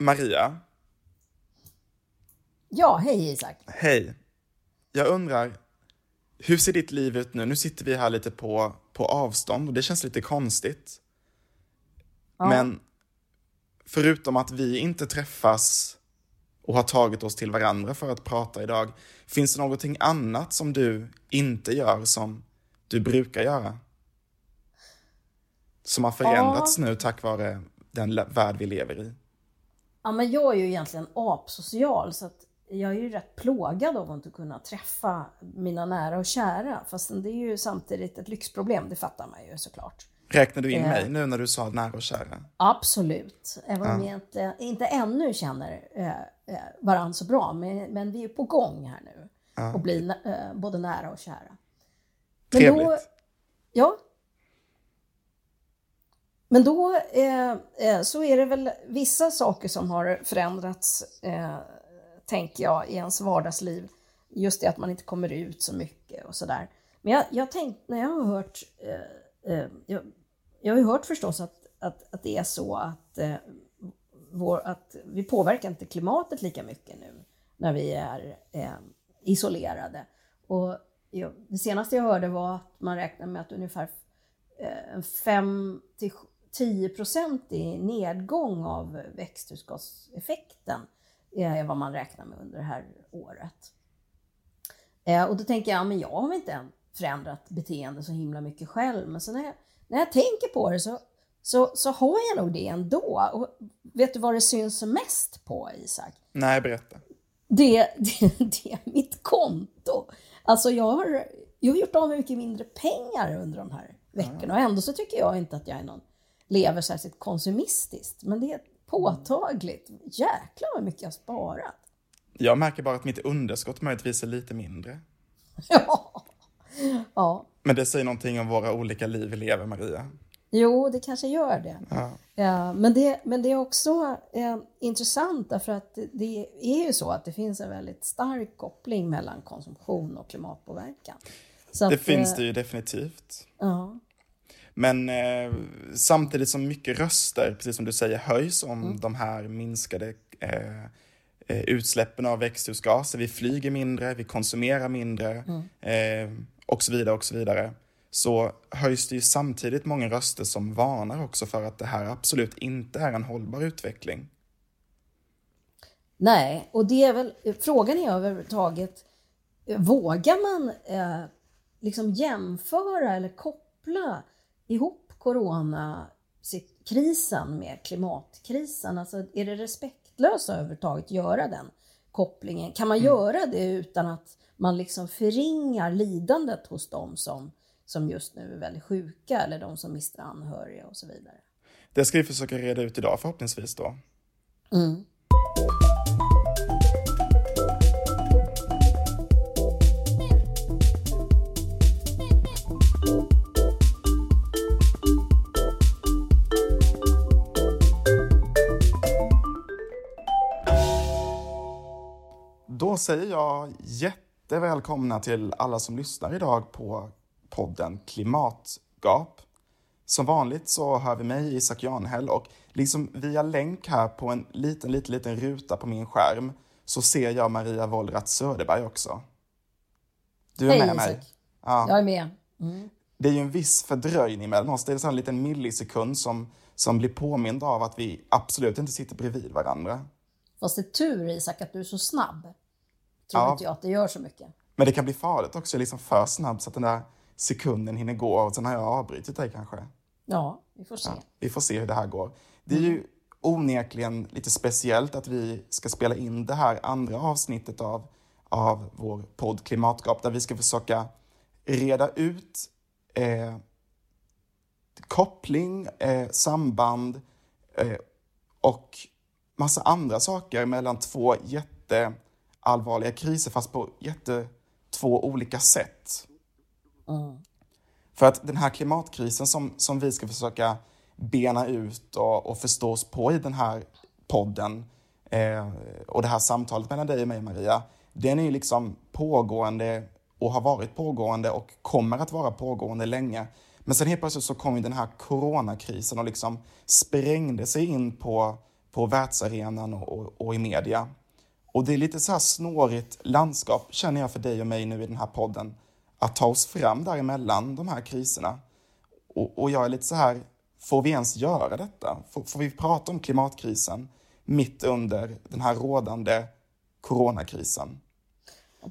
Maria, Ja, hej Isak. hej. Jag undrar, hur ser ditt liv ut nu? Nu sitter vi här lite på, på avstånd och det känns lite konstigt. Ja. Men förutom att vi inte träffas och har tagit oss till varandra för att prata idag, finns det någonting annat som du inte gör som du brukar göra? Som har förändrats nu tack vare den värld vi lever i. Ja, men jag är ju egentligen apsocial så att jag är ju rätt plågad av att inte kunna träffa mina nära och kära. Fast det är ju samtidigt ett lyxproblem, det fattar man ju såklart. Räknar du in Eh. mig nu när du sa nära och kära? Absolut, även om vi inte, inte ännu känner eh, eh, varandra så bra. Men, men vi är på gång här nu och blir eh, både nära och kära. Men Trevligt. Då, ja. Men då eh, eh, så är det väl vissa saker som har förändrats, eh, tänker jag, i ens vardagsliv. Just det att man inte kommer ut så mycket och sådär. Men jag, jag tänkt, när jag har hört, eh, eh, jag, jag har ju hört förstås att, att, att det är så att, eh, vår, att vi påverkar inte klimatet lika mycket nu när vi är eh, isolerade. Och jag, det senaste jag hörde var att man räknar med att ungefär eh, 5 till 10 procent i nedgång av växthusgaseffekten är vad man räknar med under det här året. Eh, och då tänker jag, men jag har inte än förändrat beteende så himla mycket själv. Men så när jag, när jag tänker på det så, så, så har jag nog det ändå. Och vet du vad det syns mest på, Isak? Nej, berätta. Det, det, det är mitt konto. Alltså jag har, jag har gjort av med mycket mindre pengar under de här veckorna. Och ändå så tycker jag inte att jag är någon, lever särskilt konsumistiskt. Men det är påtagligt. Jäklar vad mycket jag sparat. Jag märker bara att mitt underskott möjligtvis är lite mindre. Ja. ja. Men det säger någonting om våra olika liv vi lever, Maria. Jo, det kanske gör det. Ja. Ja, men, det men det är också eh, intressant därför att det, det är ju så att det finns en väldigt stark koppling mellan konsumtion och klimatpåverkan. Så Det att, finns eh, det ju definitivt. Ja. Men eh, samtidigt som mycket röster, precis som du säger, höjs om Mm. de här minskade eh, eh, utsläppen av växthusgaser. Vi flyger mindre, vi konsumerar mindre Mm. eh, och så vidare och så vidare. Så höjs det ju samtidigt många röster som varnar också för att det här absolut inte är en hållbar utveckling. Nej, och det är väl frågan är överhuvudtaget, eh, vågar man eh, liksom jämföra eller koppla ihop coronakrisen med klimatkrisen? Alltså är det respektlöst att överhuvudtaget göra den kopplingen? Kan man göra det utan att man liksom förringar lidandet hos dem som, som just nu är väldigt sjuka eller de som mister anhöriga och så vidare? Det ska vi försöka reda ut idag förhoppningsvis då. Mm. Säger jag jättevälkomna till alla som lyssnar idag på podden Klimatgap. Som vanligt så hör vi mig, Isak Janhäll, och liksom via länk här på en liten, liten, liten ruta på min skärm så ser jag Maria Wollratz Söderberg också. Du är Hej, med mig. Isak. Ja. Jag är med. Det är ju en viss fördröjning mellan oss. Det är en liten millisekund som, som blir påmind av att vi absolut inte sitter bredvid varandra. Fast det är tur Isak att du är så snabb. Tror Ja. inte jag att det gör så mycket. Men det kan bli farligt också, liksom för snabbt så att den där sekunden hinner gå och sen har jag avbrutit dig kanske. Ja, vi får se. Ja, vi får se hur det här går. Det är ju onekligen lite speciellt att vi ska spela in det här andra avsnittet av, av vår podd Klimatgap där vi ska försöka reda ut eh, koppling, eh, samband eh, och massa andra saker mellan två jätteallvarliga kriser fast på jätte, två olika sätt. För att den här klimatkrisen som, som vi ska försöka bena ut och, och förstå oss på i den här podden eh, och det här samtalet mellan dig och mig, Maria, den är ju liksom pågående och har varit pågående och kommer att vara pågående länge. Men sen helt plötsligt så kom ju den här coronakrisen och liksom sprängde sig in på, på världsarenan och, och, och, i media. Och det är lite så här snårigt landskap, känner jag för dig och mig nu i den här podden, att ta oss fram däremellan de här kriserna. Och, och jag är lite så här, får vi ens göra detta? Får, får vi prata om klimatkrisen mitt under den här rådande coronakrisen?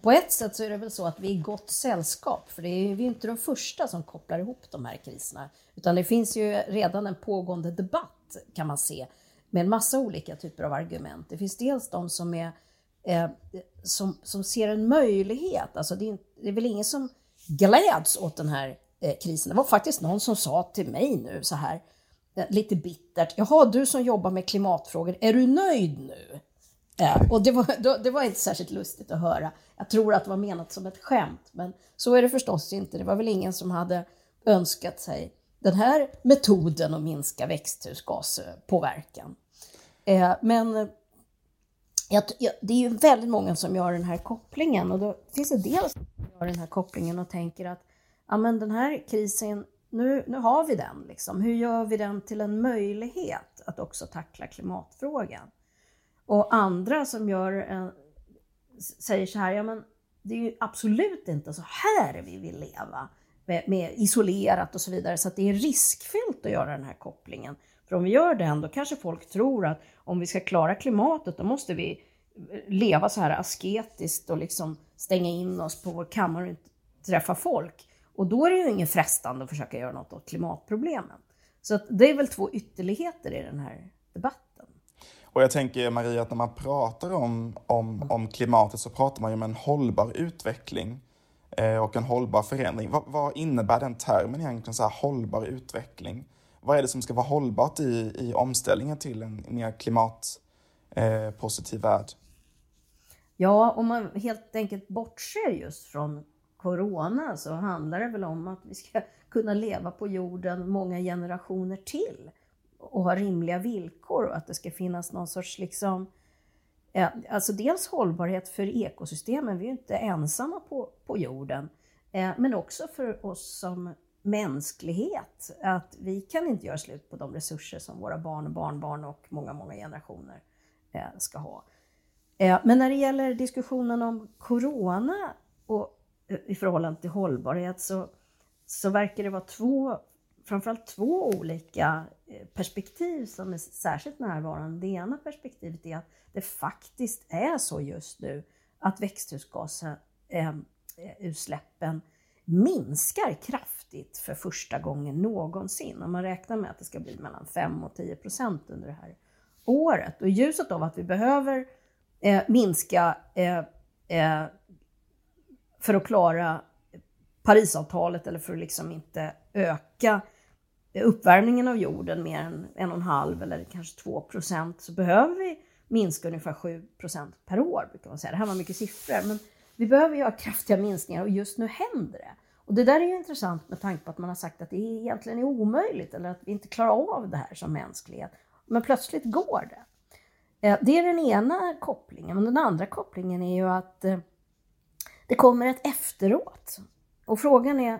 På ett sätt så är det väl så att vi är i gott sällskap, för det är vi inte de första som kopplar ihop de här kriserna, utan det finns ju redan en pågående debatt kan man se med en massa olika typer av argument. Det finns dels de som är eh, som, som ser en möjlighet, alltså det är, det är väl ingen som gläds åt den här eh, krisen. Det var faktiskt någon som sa till mig nu så här, eh, lite bittert, jaha du som jobbar med klimatfrågor, är du nöjd nu? Eh, och det var, det var inte särskilt lustigt att höra. Jag tror att det var menat som ett skämt, men så är det förstås inte. Det var väl ingen som hade önskat sig den här metoden att minska växthusgaspåverkan. Eh, jag, jag, det är ju väldigt många som gör den här kopplingen och då finns det dels som gör den här kopplingen och tänker att ja, men den här krisen, nu, nu har vi den. Liksom. Hur gör vi den till en möjlighet att också tackla klimatfrågan? Och andra som gör eh, en, säger så här, ja men det är ju absolut inte så här vi vill leva, med, med isolerat och så vidare, så att det är riskfyllt att göra den här kopplingen. För om vi gör den, då kanske folk tror att om vi ska klara klimatet, då måste vi eh, leva så här asketiskt och liksom stänga in oss på vår kammare och inte träffa folk. Och då är det ju inget frestande att försöka göra något åt klimatproblemen. Så det är väl två ytterligheter i den här debatten. Och jag tänker Maria, att när man pratar om, om, om klimatet så pratar man ju om en hållbar utveckling eh, och en hållbar förändring. Vad, vad innebär den termen egentligen, så här hållbar utveckling? Vad är det som ska vara hållbart i, i omställningen till en mer klimatpositiv eh, värld? Ja, om man helt enkelt bortser just från corona så handlar det väl om att vi ska kunna leva på jorden många generationer till och ha rimliga villkor och att det ska finnas någon sorts liksom Alltså dels hållbarhet för ekosystemen, vi är ju inte ensamma på, på jorden, eh, men också för oss som mänsklighet, att vi kan inte göra slut på de resurser som våra barn och barnbarn och många, många generationer eh, ska ha. Eh, men när det gäller diskussionen om corona och eh, i förhållande till hållbarhet så, så verkar det vara två, framförallt två olika perspektiv som är särskilt närvarande. Det ena perspektivet är att det faktiskt är så just nu att växthusgasutsläppen minskar kraftigt för första gången någonsin. Och man räknar med att det ska bli mellan 5 och 10 procent under det här året. Och i ljuset av att vi behöver eh, minska eh, eh, för att klara Parisavtalet eller för att liksom inte öka uppvärmningen av jorden mer än en och en halv eller kanske 2 procent så behöver vi minska ungefär 7 procent per år. Brukar man säga. Det här var mycket siffror, men vi behöver göra kraftiga minskningar och just nu händer det. Och det där är ju intressant med tanke på att man har sagt att det egentligen är omöjligt eller att vi inte klarar av det här som mänsklighet. Men plötsligt går det. Eh, det är den ena kopplingen. Men den andra kopplingen är ju att eh, det kommer ett efteråt. Och frågan är,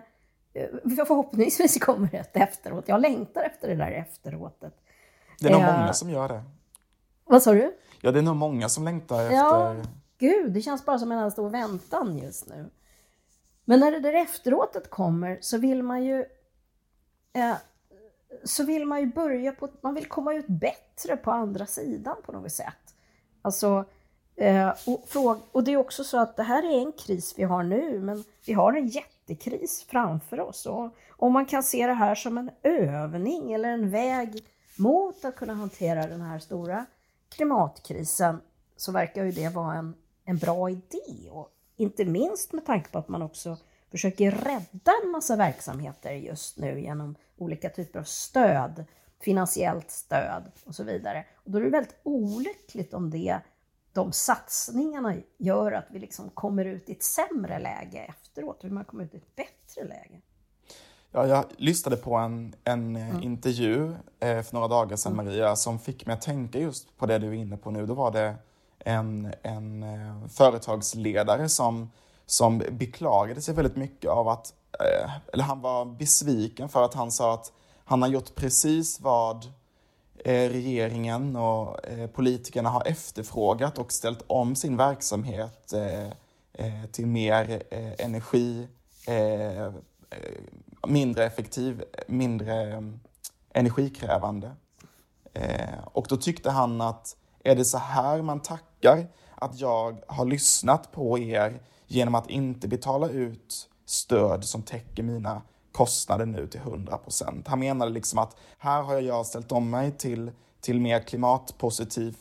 eh, förhoppningsvis kommer det ett efteråt. Jag längtar efter det där efteråtet. Det är nog många som gör det. Vad sa du? Ja, det är nog många som längtar efter... Ja, gud, det känns bara som en stor väntan just nu. Men när det där efteråtet kommer så vill man ju eh, så vill man ju börja på, man vill komma ut bättre på andra sidan på något sätt. Alltså, eh, och, fråga, och det är också så att det här är en kris vi har nu, men vi har en jättekris framför oss. Och om man kan se det här som en övning eller en väg mot att kunna hantera den här stora klimatkrisen så verkar ju det vara en, en bra idé. Och inte minst med tanke på att man också försöker rädda en massa verksamheter just nu genom olika typer av stöd, finansiellt stöd och så vidare. Och då är det väldigt olyckligt om det, de satsningarna gör att vi liksom kommer ut i ett sämre läge efteråt, hur man kommer ut i ett bättre läge. Ja, jag lyssnade på en, en mm. intervju eh, för några dagar sedan, mm. Maria, som fick mig att tänka just på det du är inne på nu. Då var det en, en eh, företagsledare som, som beklagade sig väldigt mycket av att, eh, eller han var besviken för att han sa att han har gjort precis vad eh, regeringen och politikerna har efterfrågat och ställt om sin verksamhet till mer energi, mindre effektiv, mindre mm, energikrävande. och då tyckte han att är det så här man tackar att jag har lyssnat på er genom att inte betala ut stöd som täcker mina kostnader nu till 100 procent. Han menade liksom att här har jag ställt om mig till, till mer klimatpositiv,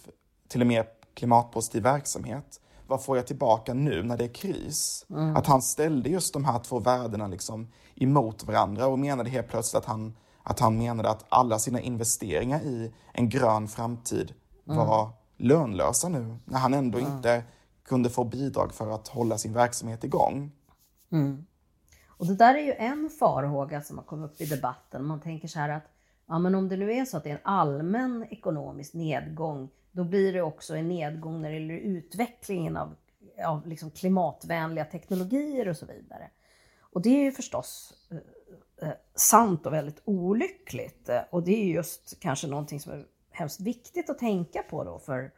till en mer klimatpositiv verksamhet. Vad får jag tillbaka nu när det är kris? Mm. Att han ställde just de här två värdena liksom emot varandra och menade helt plötsligt att han, att han menade att alla sina investeringar i en grön framtid. Var lönlösa nu när han ändå mm. inte kunde få bidrag för att hålla sin verksamhet igång. Mm. Och det där är ju en farhåga som har kommit upp i debatten. Man tänker så här att ja, men om det nu är så att det är en allmän ekonomisk nedgång, då blir det också en nedgång när det gäller utvecklingen av, av liksom klimatvänliga teknologier och så vidare. Och det är ju förstås eh, eh sant och väldigt olyckligt. Och det är just kanske någonting som är hemskt viktigt att tänka på då för,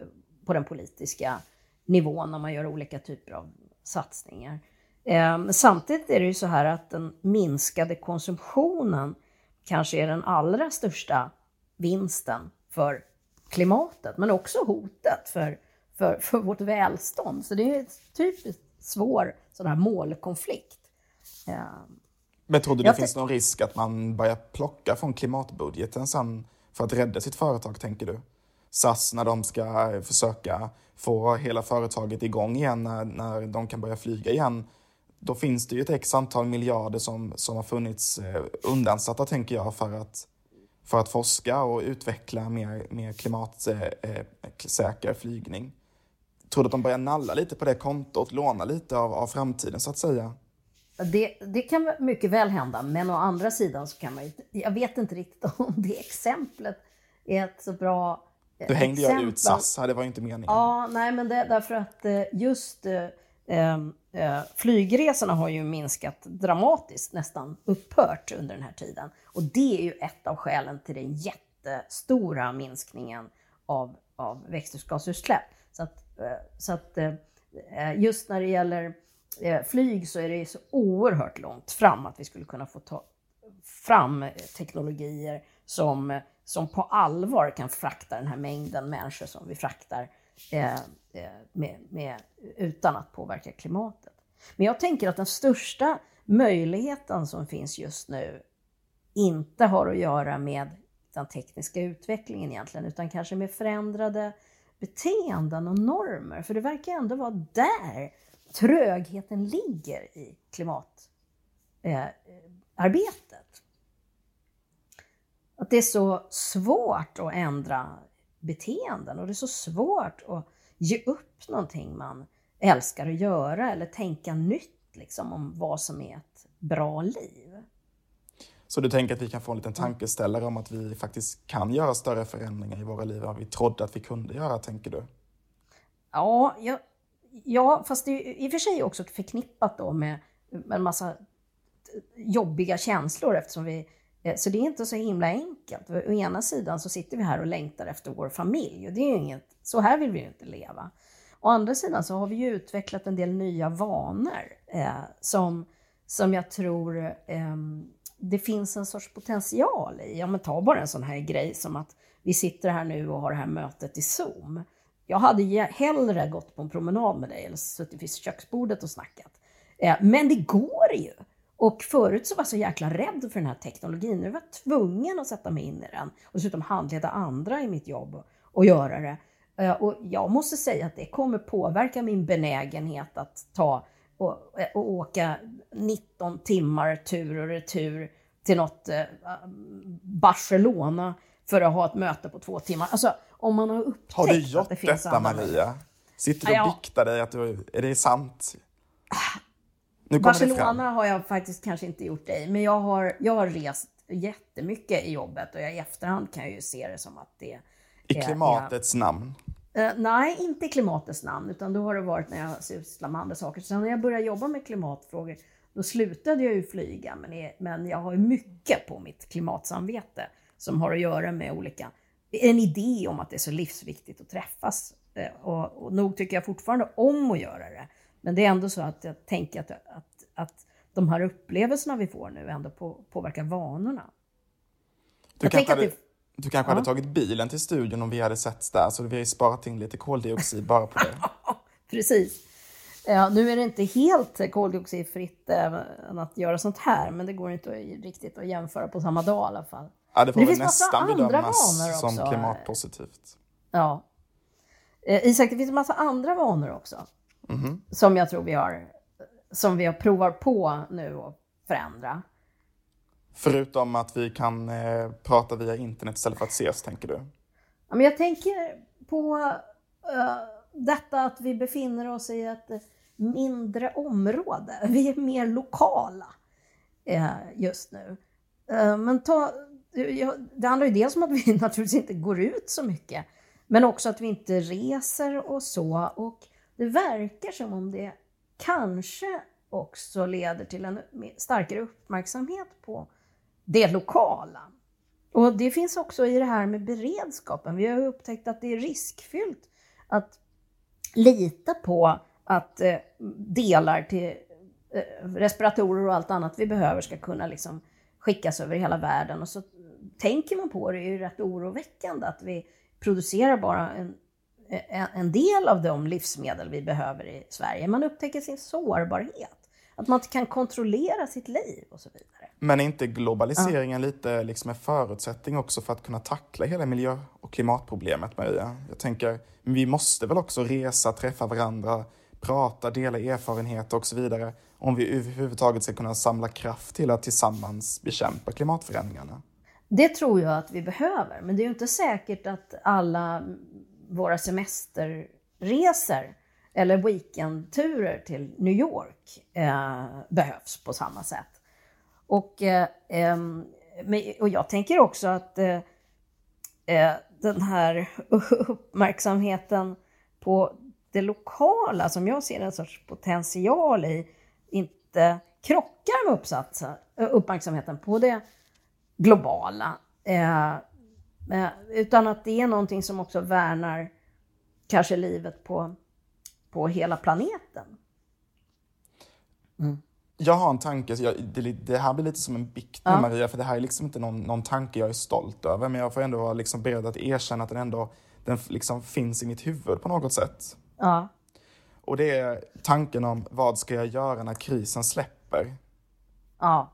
eh, på den politiska nivån när man gör olika typer av satsningar. Eh, samtidigt är det ju så här att den minskade konsumtionen kanske är den allra största vinsten för klimatet, men också hotet för, för, för vårt välstånd. Så det är typiskt svår sån här målkonflikt. Eh, men tror du det finns någon risk att man börjar plocka från klimatbudgeten sen för att rädda sitt företag, tänker du? SAS när de ska eh, försöka få hela företaget igång igen, när, när de kan börja flyga igen då finns det ju ett x antal miljarder som, som har funnits eh, undansatta, tänker jag, för att, för att forska och utveckla mer, mer klimatsäker eh, flygning. Tror du att de börjar nalla lite på det kontot, låna lite av, av framtiden så att säga? Det, det kan mycket väl hända, men å andra sidan så kan man ju, jag vet inte riktigt om det exemplet är ett så bra Du hängde exempel. jag ut SAS det var ju inte meningen. Ja, nej men det, därför att eh, just Ehm, eh, flygresorna har ju minskat dramatiskt, nästan upphört under den här tiden. Och det är ju ett av skälen till den jättestora minskningen av, av växthusgasutsläpp. Så att, eh, så att eh, just när det gäller Eh, flyg så är det så oerhört långt fram att vi skulle kunna få ta fram eh, teknologier som, eh, som på allvar kan frakta den här mängden människor som vi fraktar eh, med, med, utan att påverka klimatet. Men jag tänker att den största möjligheten som finns just nu inte har att göra med den tekniska utvecklingen egentligen, utan kanske med förändrade beteenden och normer. För det verkar ändå vara där trögheten ligger i klimatarbetet. Eh, att det är så svårt att ändra beteenden och det är så svårt att ge upp någonting man älskar att göra eller tänka nytt liksom, om vad som är ett bra liv. Så du tänker att vi kan få en liten tankeställare om att vi faktiskt kan göra större förändringar i våra liv än vi trodde att vi kunde göra, tänker du? Ja, ja, ja fast det är i och för sig också förknippat då med en massa jobbiga känslor eftersom vi eh, så det är inte så himla enkelt. Å ena sidan så sitter vi här och längtar efter vår familj och det är ju inget, så här vill vi ju inte leva. Å andra sidan så har vi ju utvecklat en del nya vanor eh, som, som jag tror eh, det finns en sorts potential i. Ja, men ta bara en sån här grej som att vi sitter här nu och har det här mötet i Zoom. Jag hade hellre gått på en promenad med dig eller suttit vid köksbordet och snackat. Eh, men det går ju. Och förut så var jag så jäkla rädd för den här teknologin. Nu var jag tvungen att sätta mig in i den och dessutom handleda andra i mitt jobb och, och göra det. Eh, och jag måste säga att det kommer påverka min benägenhet att ta och, eh, och åka 19 timmar tur och retur till något Barcelona för att ha ett möte på två timmar. Alltså om man har upptäckt Har du gjort det detta Maria? Sitter du och ja, biktar dig att du, är det sant? Barcelona har jag faktiskt kanske inte gjort det i, men jag har, jag har rest jättemycket i jobbet och jag, i efterhand kan jag ju se det som att det I klimatets är, namn? Uh, nej, inte i klimatets namn, utan då har det varit när jag sysslar med andra saker. Så när jag började jobba med klimatfrågor, då slutade jag ju flyga, men, är, men jag har ju mycket på mitt klimatsamvete som har att göra med olika en idé om att det är så livsviktigt att träffas. Eh, och, och nog tycker jag fortfarande om att göra det. Men det är ändå så att jag tänker att, att, att de här upplevelserna vi får nu ändå på, påverkar vanorna. Du jag kanske, hade, det... du kanske ja. hade tagit bilen till studion om vi hade setts där, så vi har ju sparat in lite koldioxid bara på det. Precis. Ja, nu är det inte helt koldioxidfritt även att göra sånt här, men det går inte riktigt att jämföra på samma dag i alla fall. Ja, det får det väl nästan bedömas som klimatpositivt. Ja. Eh, Isak, det finns en massa andra vanor också. Mm -hmm. Som jag tror vi har, som vi har provar på nu att förändra. Förutom att vi kan eh, prata via internet istället för att ses, tänker du? Ja, men jag tänker på uh, detta att vi befinner oss i ett mindre område. Vi är mer lokala uh, just nu. Uh, men ta, det handlar ju dels om att vi naturligtvis inte går ut så mycket, men också att vi inte reser och så. Och det verkar som om det kanske också leder till en starkare uppmärksamhet på det lokala. Och det finns också i det här med beredskapen. Vi har upptäckt att det är riskfyllt att lita på att eh, delar till eh, respiratorer och allt annat vi behöver ska kunna liksom skickas över hela världen. Och så tänker man på det är ju rätt oroväckande att vi producerar bara en, en del av de livsmedel vi behöver i Sverige. Man upptäcker sin sårbarhet. Att man inte kan kontrollera sitt liv och så vidare. Men är inte globaliseringen ja. lite liksom en förutsättning också för att kunna tackla hela miljö och klimatproblemet, Maria? Jag tänker, vi måste väl också resa, träffa varandra, prata, dela erfarenheter och så vidare om vi överhuvudtaget ska kunna samla kraft till att tillsammans bekämpa klimatförändringarna? Det tror jag att vi behöver, men det är ju inte säkert att alla våra semesterresor eller weekendturer till New York eh, behövs på samma sätt. Och, eh, och jag tänker också att eh, eh den här uppmärksamheten på det lokala, som jag ser en sorts potential i, inte krockar med uppsatsen, uppmärksamheten på det globala. Eh, utan att det är någonting som också värnar kanske livet på, på hela planeten. Mm. Jag har en tanke, jag, det, det, här blir lite som en bikt ja. Maria, för det här är liksom inte någon, någon tanke jag är stolt över, men jag får ändå vara liksom beredd att erkänna att den ändå den liksom finns i mitt huvud på något sätt. Ja. Och det är tanken om vad ska jag göra när krisen släpper? Ja.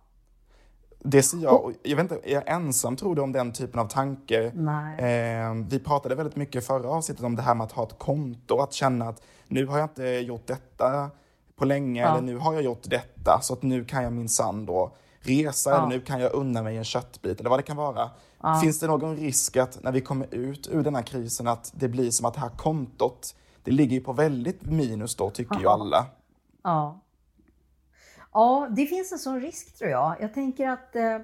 Det ser jag, jag vet inte, är jag ensam tror du om den typen av tanke? Eh, vi pratade väldigt mycket förra avsnittet om det här med att ha ett konto, att känna att nu har jag inte gjort detta på länge, ja. eller nu har jag gjort detta, så att nu kan jag minsann då resa, ja. eller nu kan jag unna mig en köttbit, eller vad det kan vara. Ja. Finns det någon risk att när vi kommer ut ur den här krisen att det blir som att det här kontot, det ligger ju på väldigt minus då, tycker ju alla. Ja. Ja, det finns en sån risk tror jag. Jag tänker att eh,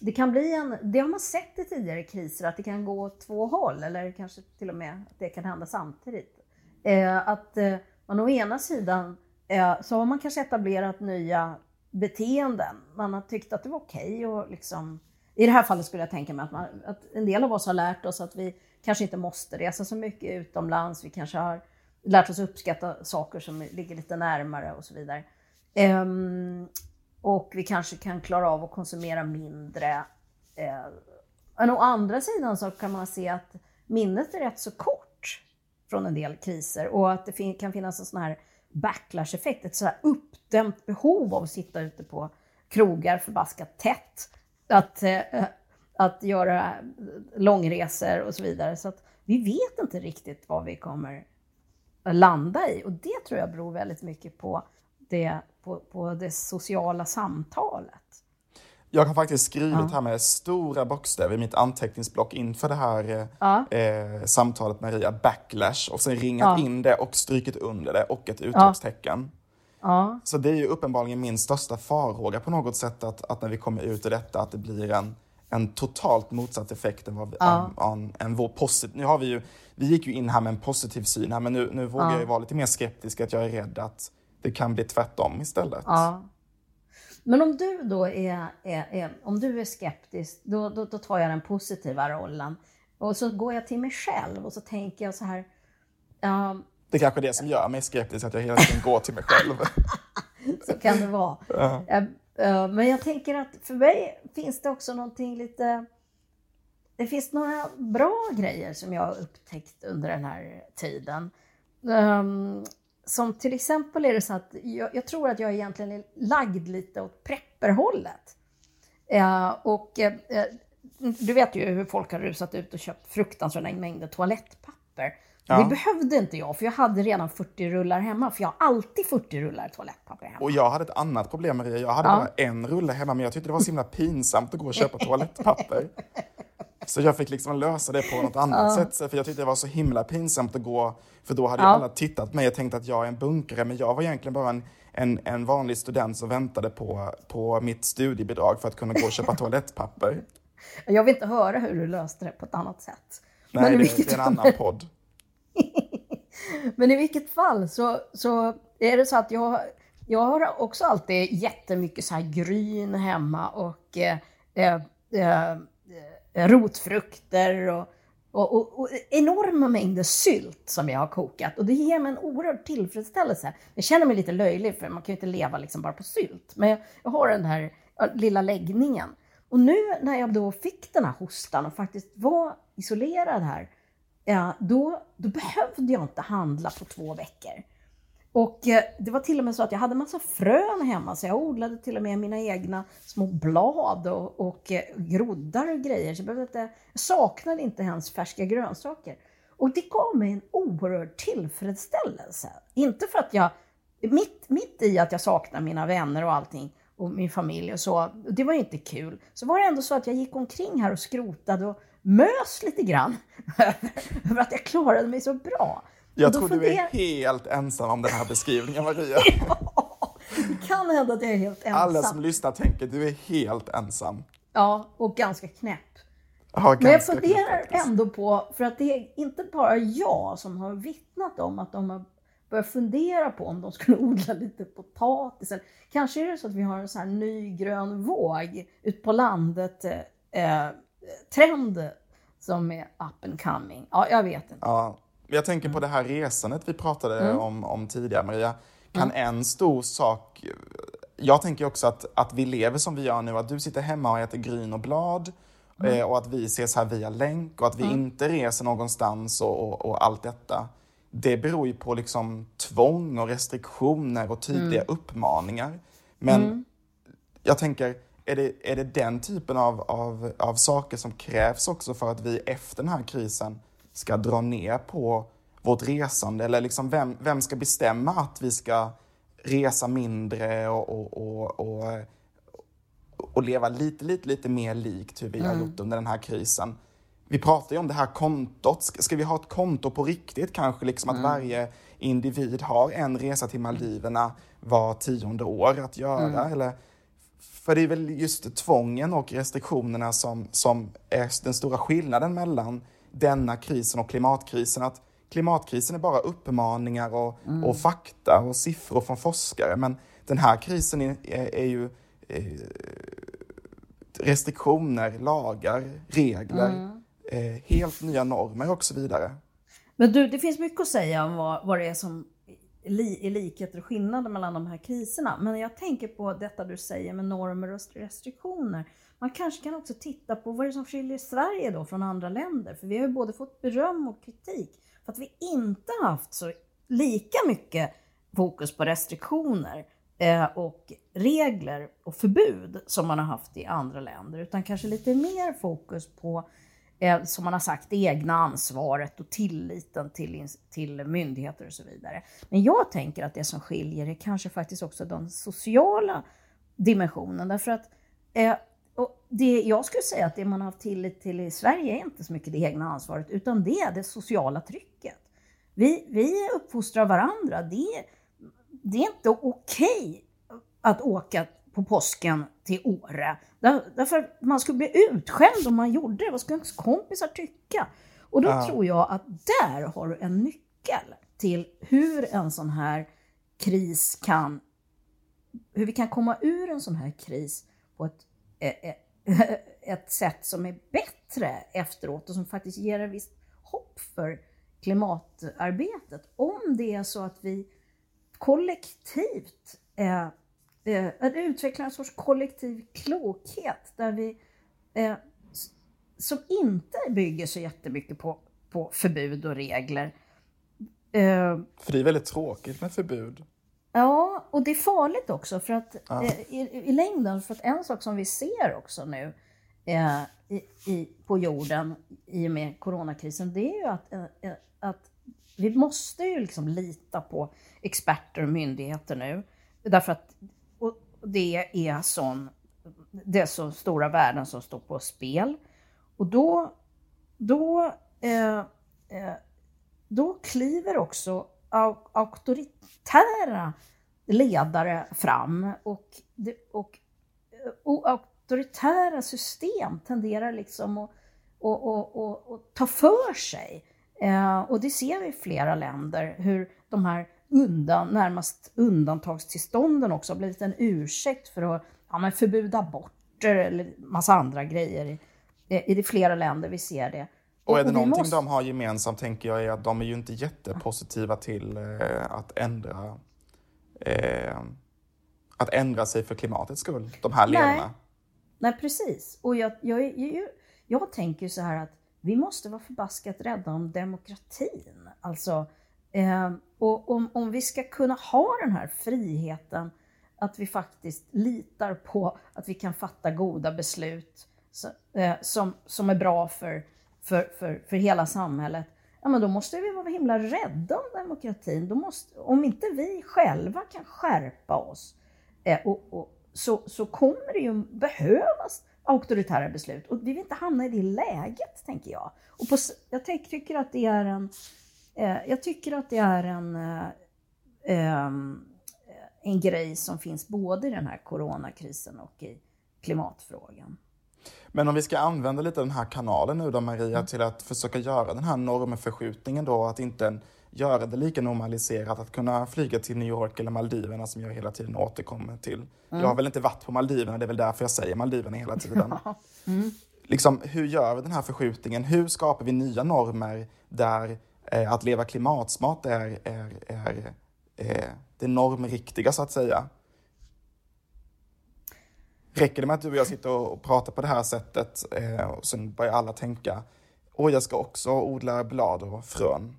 det kan bli en, det har man sett i tidigare kriser, att det kan gå åt två håll, eller kanske till och med att det kan hända samtidigt. Eh, att eh, man å ena sidan Eh, så har man kanske etablerat nya beteenden. Man har tyckt att det var okej okay och liksom, i det här fallet skulle jag tänka mig att, man, att en del av oss har lärt oss att vi kanske inte måste resa så mycket utomlands. Vi kanske har lärt oss uppskatta saker som ligger lite närmare och så vidare. Um, och vi kanske kan klara av att konsumera mindre. Eh, uh, men å andra sidan så kan man se att minnet är rätt så kort från en del kriser och att det fin kan finnas en sån här backlash-effekt, ett sådär uppdämt behov av att sitta ute på krogar förbaskat tätt, att, eh, att göra långresor och så vidare. Så att vi vet inte riktigt vad vi kommer landa i och det tror jag beror väldigt mycket på det, på, på det sociala samtalet. Jag har faktiskt skrivit ja. här med stora bokstäver i mitt anteckningsblock inför det här eh, ja. eh, samtalet Maria, backlash, och sen ringat ja. in det och strykit under det och ett utropstecken. Ja. Så det är ju uppenbarligen min största farhåga på något sätt att, att när vi kommer ut ur detta att det blir en, en totalt motsatt effekt än, vad vi, ja. än, än vår positiv... Nu har vi ju, vi gick ju in här med en positiv syn här men nu, nu vågar jag ju vara lite mer skeptisk att jag är rädd att det kan bli tvärtom istället. Ja. Men om du då är, är, är om du är skeptisk, då, då, då, tar jag den positiva rollen. Och så går jag till mig själg och så tänker jag så här. Um, det är kanske är det som gör mig skeptisk, att jag hela tiden går till mig själv. så kan det vara. Uh uh, men jag tänker att för mig finns det också någonting lite... Det finns några bra grejer som jag har upptäckt under den här tiden. Um, som till exempel är det så att jag, jag, tror att jag egentligen är lagd lite åt prepperhållet. Uh, och uh, du vet ju hur folk har rusat ut och köpt fruktansvärda mängder toalettpapper. Ja. Det behövde inte jag, för jag hade redan 40 rullar hemma. För jag har alltid 40 rullar toalettpapper hemma. Och jag hade ett annat problem Maria. Jag hade ja. bara en rulle hemma, men jag tyckte det var så himla pinsamt att gå och köpa toalettpapper. Så jag fick liksom lösa det på något annat ja. sätt. För jag tyckte det var så himla pinsamt att gå, för då hade ja. alla tittat på mig och tänkt att jag är en bunkare, men jag var egentligen bara en, en, en vanlig student som väntade på, på mitt studiebidrag för att kunna gå och köpa toalettpapper. Jag vill inte höra hur du löste det på ett annat sätt. Nej, men det, det är en annan podd. men i vilket fall så, så är det så att jag, jag har också alltid jättemycket så här gryn hemma och eh, eh, eh Eh, rotfrukter och, och, och, och, enorma mängder sylt som jag har kokat. Och det ger mig en oerhörd tillfredsställelse. Jag känner mig lite löjlig för man kan ju inte leva liksom bara på sylt. Men jag, jag har den här lilla läggningen. Och nu när jag då fick den här hostan och faktiskt var isolerad här, ja, då, då behövde jag inte handla på två veckor. Och eh, det var till och med så att jag hade massa frön hemma, så jag odlade till och med mina egna små blad och, och eh, groddar och grejer. Så jag, inte, jag saknade inte ens färska grönsaker. Och det gav mig en oerhörd tillfredsställelse. Inte för att jag, mitt, mitt i att jag saknar mina vänner och allting, och min familj och så. Det var ju inte kul. Så var det ändå så att jag gick omkring här och skrotade och mös lite grann över att jag klarade mig så bra. Jag tror du är helt ensam om den här beskrivningen, Maria. ja, det kan hända att jag är helt ensam. Alla som lyssnar tänker du är helt ensam. Ja, och ganska knäpp. Ja, Men jag funderar ändå på, för att det är inte bara jag som har vittnat om att de har börjat fundera på om de skulle odla lite potatis. Kanske är det så att vi har en sån här ny grön våg ut på landet eh, trend som är up and coming. Ja, jag vet inte. Ja, jag tänker på det här resandet vi pratade mm. om, om tidigare, Maria. Kan mm. en stor sak... Jag tänker också att, att vi lever som vi gör nu, att du sitter hemma och äter gryn och blad mm. eh, och att vi ses här via länk och att vi mm. inte reser någonstans och, och, och, allt detta. Det beror ju på liksom tvång och restriktioner och tydliga mm. uppmaningar. Men mm. jag tänker, är det, är det den typen av, av, av saker som krävs också för att vi efter den här krisen ska dra ner på vårt resande? Eller liksom vem, vem ska bestämma att vi ska resa mindre och, och, och, och, och leva lite, lite, lite mer likt hur vi mm. har gjort under den här krisen? Vi pratar ju om det här kontot. Ska, ska vi ha ett konto på riktigt kanske? Liksom att mm. varje individ har en resa till Maldiverna var tionde år att göra? Mm. Eller, för det är väl just tvången och restriktionerna som, som är den stora skillnaden mellan denna krisen och klimatkrisen. Att klimatkrisen är bara uppmaningar och, mm. och fakta och siffror från forskare. Men den här krisen är, är, är ju eh, restriktioner, lagar, regler, mm. eh, helt nya normer och så vidare. Men du, det finns mycket att säga om vad, vad det är som är likheter och skillnader mellan de här kriserna. Men jag tänker på detta du säger med normer och restriktioner. Man kanske kan också titta på vad det är som skiljer Sverige då från andra länder. För vi har ju både fått beröm och kritik för att vi inte haft så lika mycket fokus på restriktioner eh, och regler och förbud som man har haft i andra länder. Utan kanske lite mer fokus på, eh, som man har sagt, det egna ansvaret och tilliten till, till myndigheter och så vidare. Men jag tänker att det som skiljer är kanske faktiskt också den sociala dimensionen. Därför att eh, och det, jag skulle säga att det man har haft tillit till i Sverige är inte så mycket det egna ansvaret, utan det är det sociala trycket. Vi, vi uppfostrar varandra. Det, det är inte okej att åka på påsken till Åre. Där, därför man skulle bli utskälld om man gjorde det. Vad skulle ens kompisar tycka? Och då ja. tror jag att där har du en nyckel till hur en sån här kris kan, hur vi kan komma ur en sån här kris på ett E-, e-, ett sätt som är bättre efteråt och som faktiskt ger en visst hopp för klimatarbetet. Om det är så att vi kollektivt eh, eh, utvecklar en sorts kollektiv klokhet där vi eh, som inte bygger så jättemycket på, på förbud och regler. Eh, för det är väldigt tråkigt med förbud. Ja, och det är farligt också för att ja. eh, i, i, längden, för att en sak som vi ser också nu eh, i, i, på jorden i och med coronakrisen, det är ju att, eh, eh, att vi måste ju liksom lita på experter och myndigheter nu. Därför att och det är sån, det är så stora värden som står på spel. Och då, då, eh, eh, då kliver också auktoritära ledare fram och, och, eh, och auktoritära system tenderar liksom att och, och, och, och ta för sig. Eh, och det ser vi i flera länder, hur de här undan, närmast undantagstillstånden också har blivit en ursäkt för att ja, men förbjuda aborter eller massa andra grejer. I, i, i flera länder vi ser det. Och är det någonting måste... de har gemensamt tänker jag är att de är ju inte jättepositiva till eh, att ändra eh, att ändra sig för klimatets skull, de här ledarna. Nej, Nej precis. Och jag, jag, jag, jag tänker så här att vi måste vara förbaskat rädda om demokratin. Alltså, eh, och om, om vi ska kunna ha den här friheten, att vi faktiskt litar på att vi kan fatta goda beslut så, eh, som, som är bra för, för, för, för hela samhället, ja men då måste vi vara himla rädda om demokratin. Då måste, om inte vi själva kan skärpa oss eh, och, och, så, så kommer det ju behövas auktoritära beslut. Och vi vill inte hamna i det läget, tänker jag. Och på, jag tycker att det är en... Eh, jag tycker att det är en, eh, ehm, en grej som finns både i den här coronakrisen och i klimatfrågan. Men om vi ska använda lite den här kanalen nu då Maria mm. till att försöka göra den här normförskjutningen då, att inte göra det lika normaliserat att kunna flyga till New York eller Maldiverna som jag hela tiden återkommer till. Mm. Jag har väl inte varit på Maldiverna, det är väl därför jag säger Maldiverna hela tiden. mm. liksom, hur gör vi den här förskjutningen? Hur skapar vi nya normer där eh, att leva klimatsmart är, är, är, är det normriktiga så att säga? Räcker det med att du och jag sitter och pratar på det här sättet eh, och sen börjar alla tänka, åh jag ska också odla blad och frön?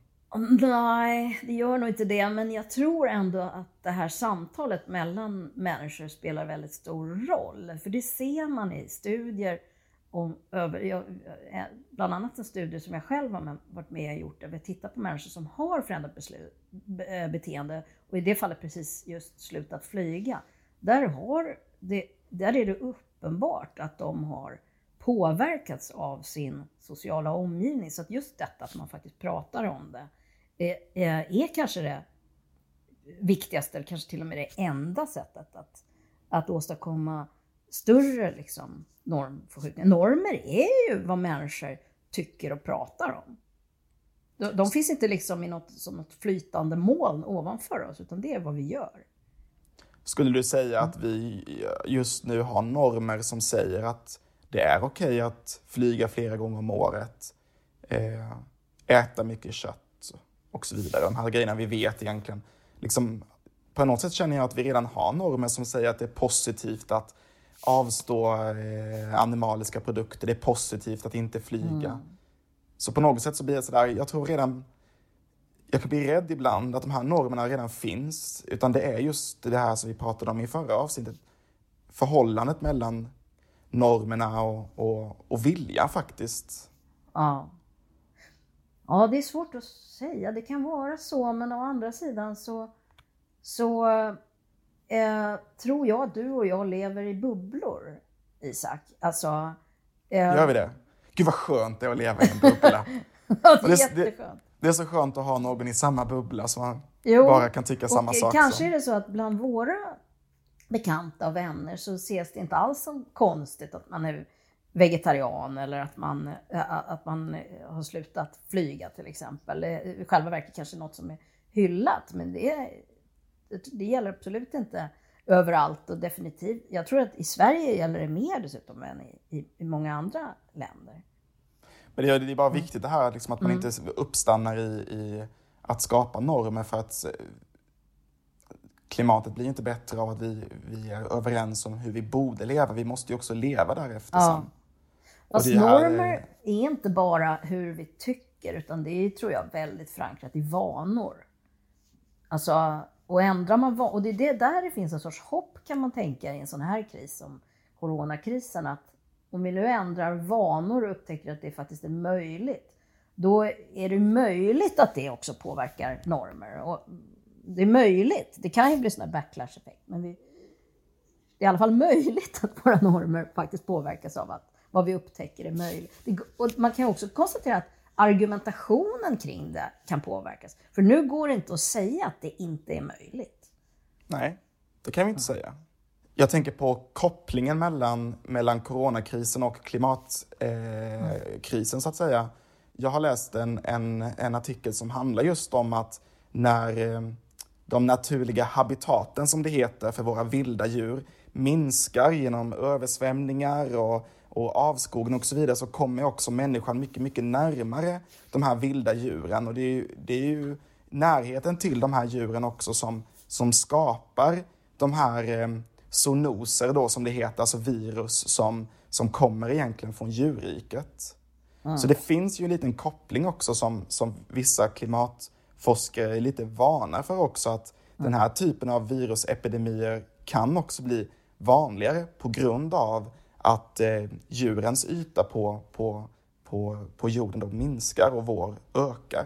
Nej, det gör nog inte det, men jag tror ändå att det här samtalet mellan människor spelar väldigt stor roll. För det ser man i studier, om, över, jag, eh, bland annat en studie som jag själv har varit med och gjort, där vi tittar på människor som har förändrat beslut, eh, beteende och i det fallet precis just slutat flyga. Där, har det, där är det uppenbart att de har påverkats av sin sociala omgivning. Så att just detta att man faktiskt pratar om det är, är kanske det viktigaste, eller kanske till och med det enda sättet att, att åstadkomma större liksom, normförskjutningar. Normer är ju vad människor tycker och pratar om. De, de finns inte liksom i något, som något flytande moln ovanför oss, utan det är vad vi gör. Skulle du säga att vi just nu har normer som säger att det är okej okay att flyga flera gånger om året, eh, äta mycket kött och så vidare. De här grejerna vi vet egentligen. Liksom, på något sätt känner jag att vi redan har normer som säger att det är positivt att avstå eh, animaliska produkter. Det är positivt att inte flyga. Mm. Så på något sätt så blir det sådär, jag tror redan jag kan bli rädd ibland att de här normerna redan finns. Utan det är just det här som vi pratade om i förra avsnittet. Förhållandet mellan normerna och, och, och vilja faktiskt. Ja. Ja, det är svårt att säga. Det kan vara så, men å andra sidan så, så eh, tror jag att du och jag lever i bubblor, Isak. Alltså, eh, Gör vi det? Gud vad skönt det är att leva i en bubbla. det är jätteskönt. Det är så skönt att ha någon i samma bubbla som man jo, bara kan tycka samma sak Kanske som. är det så att bland våra bekanta och vänner så ses det inte alls som konstigt att man är vegetarian eller att man, att man har slutat flyga till exempel. I själva verket kanske något som är hyllat, men det, det gäller absolut inte överallt och definitivt. Jag tror att i Sverige gäller det mer dessutom än i, i, i många andra länder. Men det är, det är bara viktigt det här liksom, att man inte uppstannar i, i att skapa normer för att eh, klimatet blir inte bättre av att vi, vi är överens om hur vi borde leva. Vi måste ju också leva därefter Ja. sen. Fast är- normer är inte bara hur vi tycker, utan det är, tror jag, väldigt förankrat i vanor. Alltså, och ändrar man och det är det där det finns en sorts hopp kan man tänka i en sån här kris som coronakrisen, att om vi nu ändrar vanor och upptäcker att det faktiskt är möjligt, då är det möjligt att det också påverkar normer. Och det är möjligt, det kan ju bli sån backlash-effekt, men vi, det är i alla fall möjligt att våra normer faktiskt påverkas av att vad vi upptäcker är möjligt. Det, och man kan också konstatera att argumentationen kring det kan påverkas. För nu går det inte att säga att det inte är möjligt. Nej, det kan vi inte säga. Jag tänker på kopplingen mellan, mellan coronakrisen och klimatkrisen eh, så att säga. Jag har läst en, en, en artikel som handlar just om att när eh, de naturliga habitaten, som det heter, för våra vilda djur minskar genom översvämningar och, och avskogning och så vidare så kommer också människan mycket, mycket närmare de här vilda djuren. Och det är ju, det är ju närheten till de här djuren också som, som skapar de här eh, zoonoser då som det heter, alltså virus som, som kommer egentligen från djurriket. Så det finns ju en liten koppling också som, som vissa klimatforskare är lite vana för också att den här typen av virusepidemier kan också bli vanligare på grund av att eh, djurens yta på, på, på, på jorden då minskar och vår ökar.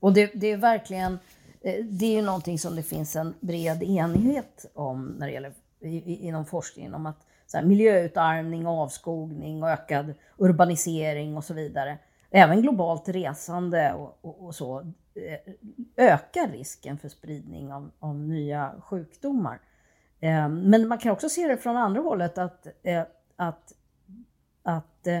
Och det, det är verkligen, Eh, det är ju någonting som det finns en bred enighet om när det gäller i, inom forskningen om att så här, miljöutarmning, avskogning och ökad urbanisering och så vidare, även globalt resande och, och, och så, eh, ökar risken för spridning av, av nya sjukdomar. Eh, Men man kan också se det från andra hållet att, eh, att, att eh,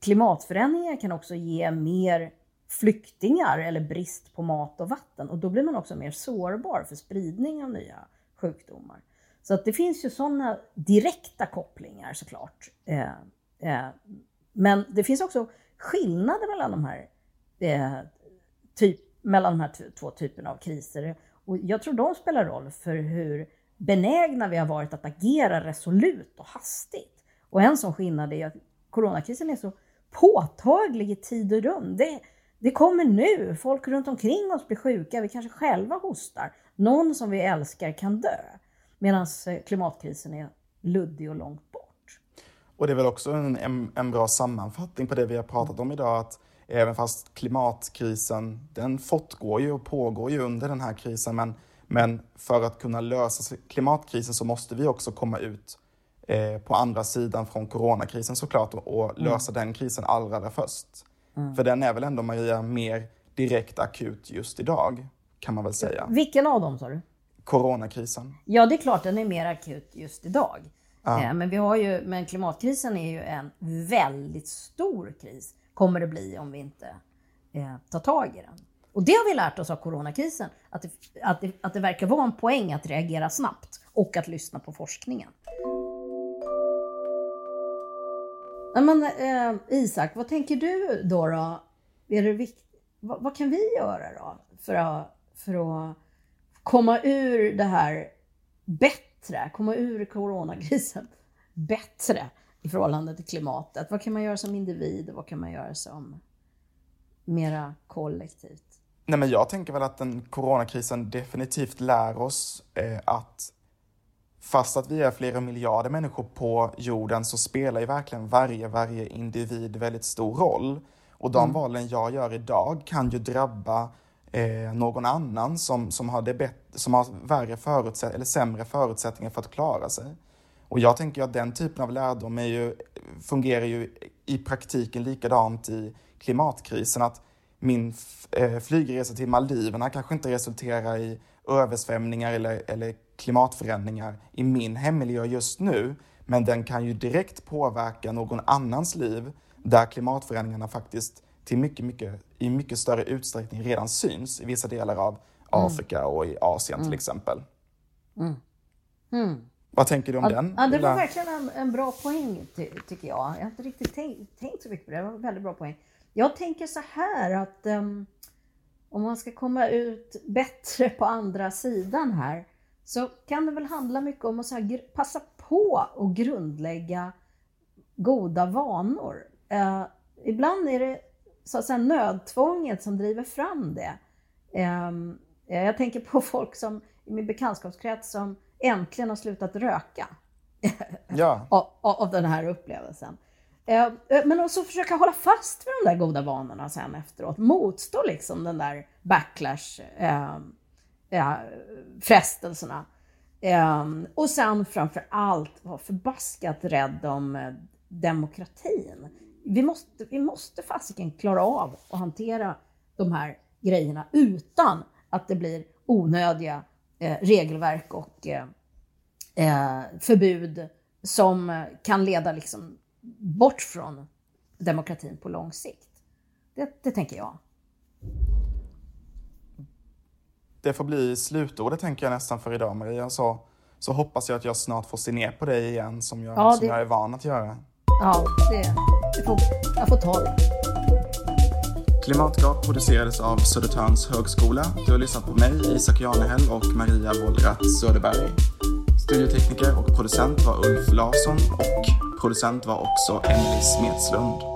klimatförändringar kan också ge mer flyktingar eller brist på mat och vatten och då blir man också mer sårbar för spridning av nya sjukdomar. Så att det finns ju sådana direkta kopplingar såklart. Eh, eh, men det finns också skillnader mellan de här, eh, typ, mellan de här två typerna av kriser. Och jag tror de spelar roll för hur benägna vi har varit att agera resolut och hastigt. Och en sån skillnad är att coronakrisen är så påtaglig i tid och rum. Det, det kommer nu, folk runt omkring oss blir sjuka, vi kanske själva hostar. Någon som vi älskar kan dö. Medan klimatkrisen är luddig och långt bort. Och det är väl också en, en, bra sammanfattning på det vi har pratat om idag, att även fast klimatkrisen, den fortgår ju och pågår ju under den här krisen, men, men för att kunna lösa klimatkrisen så måste vi också komma ut eh, på andra sidan från coronakrisen såklart och, och lösa den krisen allra, allra först. För den är väl ändå, Maria, mer direkt akut just idag, kan man väl säga. Vilken av dem sa du? Coronakrisen. Ja, det är klart den är mer akut just idag. Eh, Men, vi har ju, men klimatkrisen är ju en väldigt stor kris, kommer det bli om vi inte eh, tar tag i den. Och det har vi lärt oss av coronakrisen, att det, att, det, att det verkar vara en poäng att reagera snabbt och att lyssna på forskningen. Men, eh, Isak, vad tänker du då? då? Är det vikt, vad, vad kan vi göra då för att, för att komma ur det här bättre, komma ur coronakrisen bättre i förhållande till klimatet? Vad kan man göra som individ och vad kan man göra som mera kollektivt? Nej, men jag tänker väl att den coronakrisen definitivt lär oss eh, att fast att vi är flera miljarder människor på jorden så spelar ju verkligen varje, varje individ väldigt stor roll. Och de valen jag gör idag kan ju drabba eh, någon annan som, som, har det som har värre förutsätt eller sämre förutsättningar för att klara sig. Och jag tänker att den typen av lärdom är ju, fungerar ju i praktiken likadant i klimatkrisen. Att min eh, flygresa till Maldiverna kanske inte resulterar i översvämningar eller, eller klimatförändringar i min hemmiljö just nu. Men den kan ju direkt påverka någon annans liv där klimatförändringarna faktiskt till mycket, mycket, i mycket större utsträckning redan syns i vissa delar av Afrika och i Asien till exempel. Vad tänker du om ja, den? Ja, det var verkligen en, en bra poäng ty, tycker jag. Jag har inte riktigt tänkt, tänkt så mycket på det. Det var en väldigt bra poäng. Jag tänker så här att um, om man ska komma ut bättre på andra sidan här så kan det väl handla mycket om att så här, passa på att grundlägga goda vanor. Uh, ibland är det så att säga nödtvånget som driver fram det. Um, jag tänker på folk som i min bekantskapskrets som äntligen har slutat röka. Ja. av, av den här upplevelsen. Eh, men också försöka hålla fast vid de där goda vanorna sen efteråt. Motstå liksom den där backlash, eh, frestelserna. Eh, och sen framför allt vara förbaskat rädd om eh, demokratin. Vi måste, vi måste fasiken klara av att hantera de här grejerna utan att det blir onödiga eh, regelverk och eh, eh förbud som kan leda liksom bort från demokratin på lång sikt. Det, det tänker jag. Det får bli slutordet tänker jag nästan för idag Maria. Så, så hoppas jag att jag snart får se ner på dig igen som jag, Ja, som det- jag är van att göra. Ja, det, det får, jag får ta det. Klimatgap producerades av Södertörns högskola. Du har lyssnat på mig, Isak Janehäll och Maria Wollratz Söderberg. Studiotekniker och producent var Ulf Larsson och producent var också Emily Smedslund.